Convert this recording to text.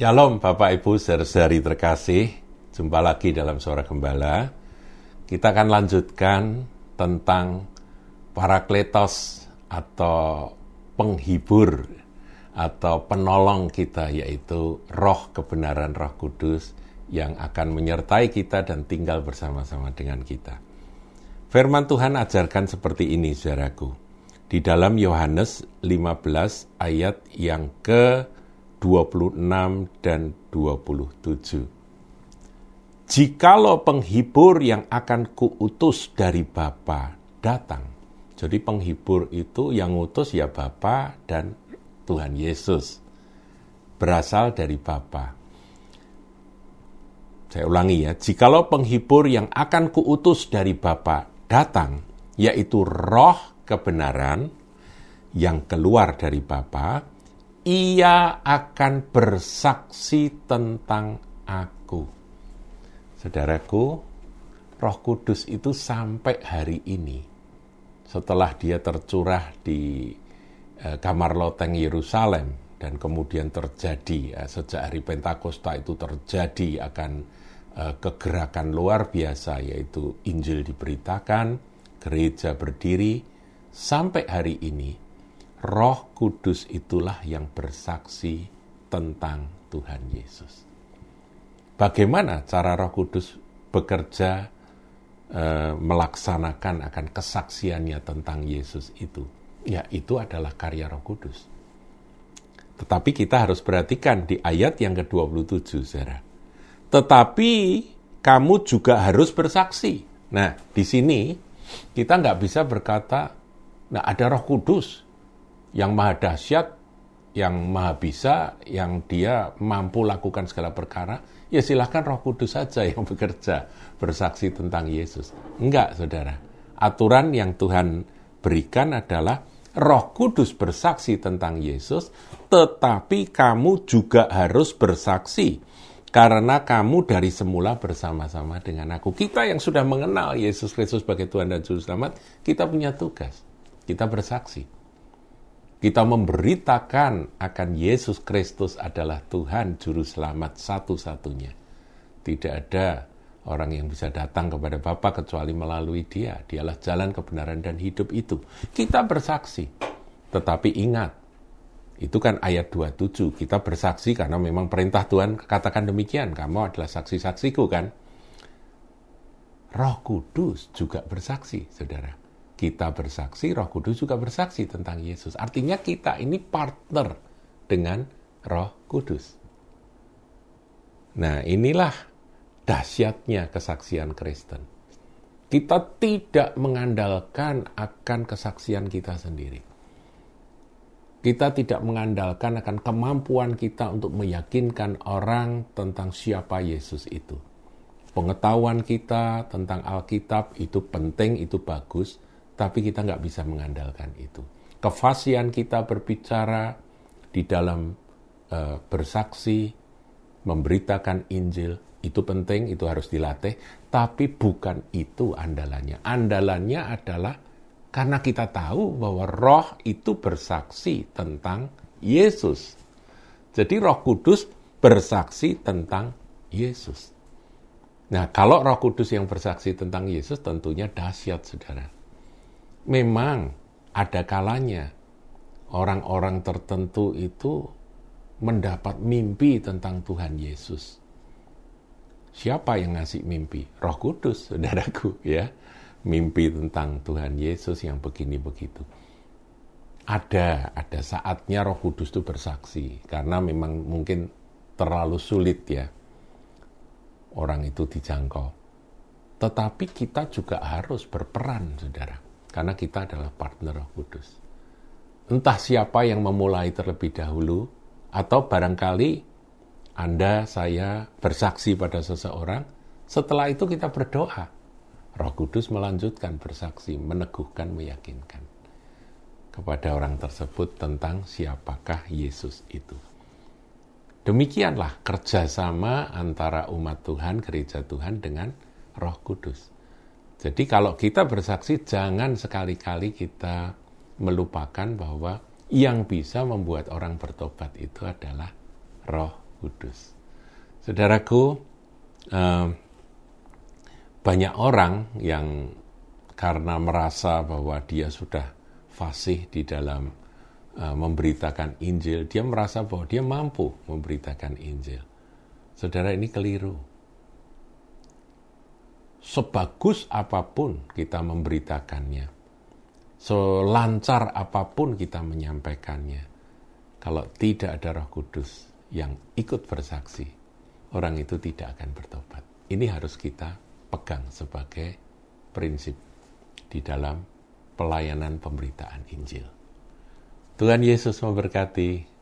Shalom Bapak Ibu saudari terkasih, jumpa lagi dalam Suara Gembala. Kita akan lanjutkan tentang parakletos atau penghibur atau penolong kita yaitu roh kebenaran roh kudus yang akan menyertai kita dan tinggal bersama-sama dengan kita. Firman Tuhan ajarkan seperti ini saudaraku. Di dalam Yohanes 15 ayat yang ke 26 dan 27. Jikalau penghibur yang akan kuutus dari Bapa datang. Jadi penghibur itu yang utus ya Bapa dan Tuhan Yesus. Berasal dari Bapa. Saya ulangi ya, jikalau penghibur yang akan kuutus dari Bapa datang, yaitu roh kebenaran yang keluar dari Bapa, ia akan bersaksi tentang aku. Saudaraku, Roh Kudus itu sampai hari ini, setelah dia tercurah di eh, kamar loteng Yerusalem dan kemudian terjadi eh, sejak hari Pentakosta itu terjadi akan eh, kegerakan luar biasa yaitu Injil diberitakan, gereja berdiri sampai hari ini Roh Kudus itulah yang bersaksi tentang Tuhan Yesus. Bagaimana cara Roh Kudus bekerja e, melaksanakan akan kesaksiannya tentang Yesus itu? Ya, itu adalah karya Roh Kudus. Tetapi kita harus perhatikan di ayat yang ke-27, Sarah. Tetapi kamu juga harus bersaksi. Nah, di sini kita nggak bisa berkata, nah ada roh kudus, yang maha dahsyat, yang maha bisa, yang dia mampu lakukan segala perkara, ya silahkan roh kudus saja yang bekerja, bersaksi tentang Yesus. Enggak, saudara. Aturan yang Tuhan berikan adalah roh kudus bersaksi tentang Yesus, tetapi kamu juga harus bersaksi karena kamu dari semula bersama-sama dengan aku. Kita yang sudah mengenal Yesus Kristus sebagai Tuhan dan Juru Selamat, kita punya tugas. Kita bersaksi kita memberitakan akan Yesus Kristus adalah Tuhan Juru Selamat satu-satunya. Tidak ada orang yang bisa datang kepada Bapa kecuali melalui dia. Dialah jalan kebenaran dan hidup itu. Kita bersaksi. Tetapi ingat, itu kan ayat 27. Kita bersaksi karena memang perintah Tuhan katakan demikian. Kamu adalah saksi-saksiku kan? Roh Kudus juga bersaksi, saudara kita bersaksi, Roh Kudus juga bersaksi tentang Yesus. Artinya kita ini partner dengan Roh Kudus. Nah, inilah dahsyatnya kesaksian Kristen. Kita tidak mengandalkan akan kesaksian kita sendiri. Kita tidak mengandalkan akan kemampuan kita untuk meyakinkan orang tentang siapa Yesus itu. Pengetahuan kita tentang Alkitab itu penting, itu bagus, tapi kita nggak bisa mengandalkan itu. Kefasihan kita berbicara di dalam uh, bersaksi, memberitakan Injil, itu penting, itu harus dilatih, tapi bukan itu andalannya. Andalannya adalah karena kita tahu bahwa roh itu bersaksi tentang Yesus. Jadi roh kudus bersaksi tentang Yesus. Nah, kalau roh kudus yang bersaksi tentang Yesus tentunya dahsyat, saudara memang ada kalanya orang-orang tertentu itu mendapat mimpi tentang Tuhan Yesus. Siapa yang ngasih mimpi? Roh Kudus, saudaraku, ya. Mimpi tentang Tuhan Yesus yang begini begitu. Ada, ada saatnya Roh Kudus itu bersaksi karena memang mungkin terlalu sulit ya orang itu dijangkau. Tetapi kita juga harus berperan, saudara karena kita adalah partner Roh Kudus. Entah siapa yang memulai terlebih dahulu, atau barangkali Anda, saya bersaksi pada seseorang, setelah itu kita berdoa. Roh Kudus melanjutkan bersaksi, meneguhkan, meyakinkan kepada orang tersebut tentang siapakah Yesus itu. Demikianlah kerjasama antara umat Tuhan, gereja Tuhan dengan Roh Kudus. Jadi kalau kita bersaksi jangan sekali-kali kita melupakan bahwa yang bisa membuat orang bertobat itu adalah Roh Kudus. Saudaraku, eh, banyak orang yang karena merasa bahwa dia sudah fasih di dalam uh, memberitakan Injil, dia merasa bahwa dia mampu memberitakan Injil. Saudara ini keliru. Sebagus apa pun kita memberitakannya, selancar apa pun kita menyampaikannya, kalau tidak ada Roh Kudus yang ikut bersaksi, orang itu tidak akan bertobat. Ini harus kita pegang sebagai prinsip di dalam pelayanan pemberitaan Injil. Tuhan Yesus memberkati.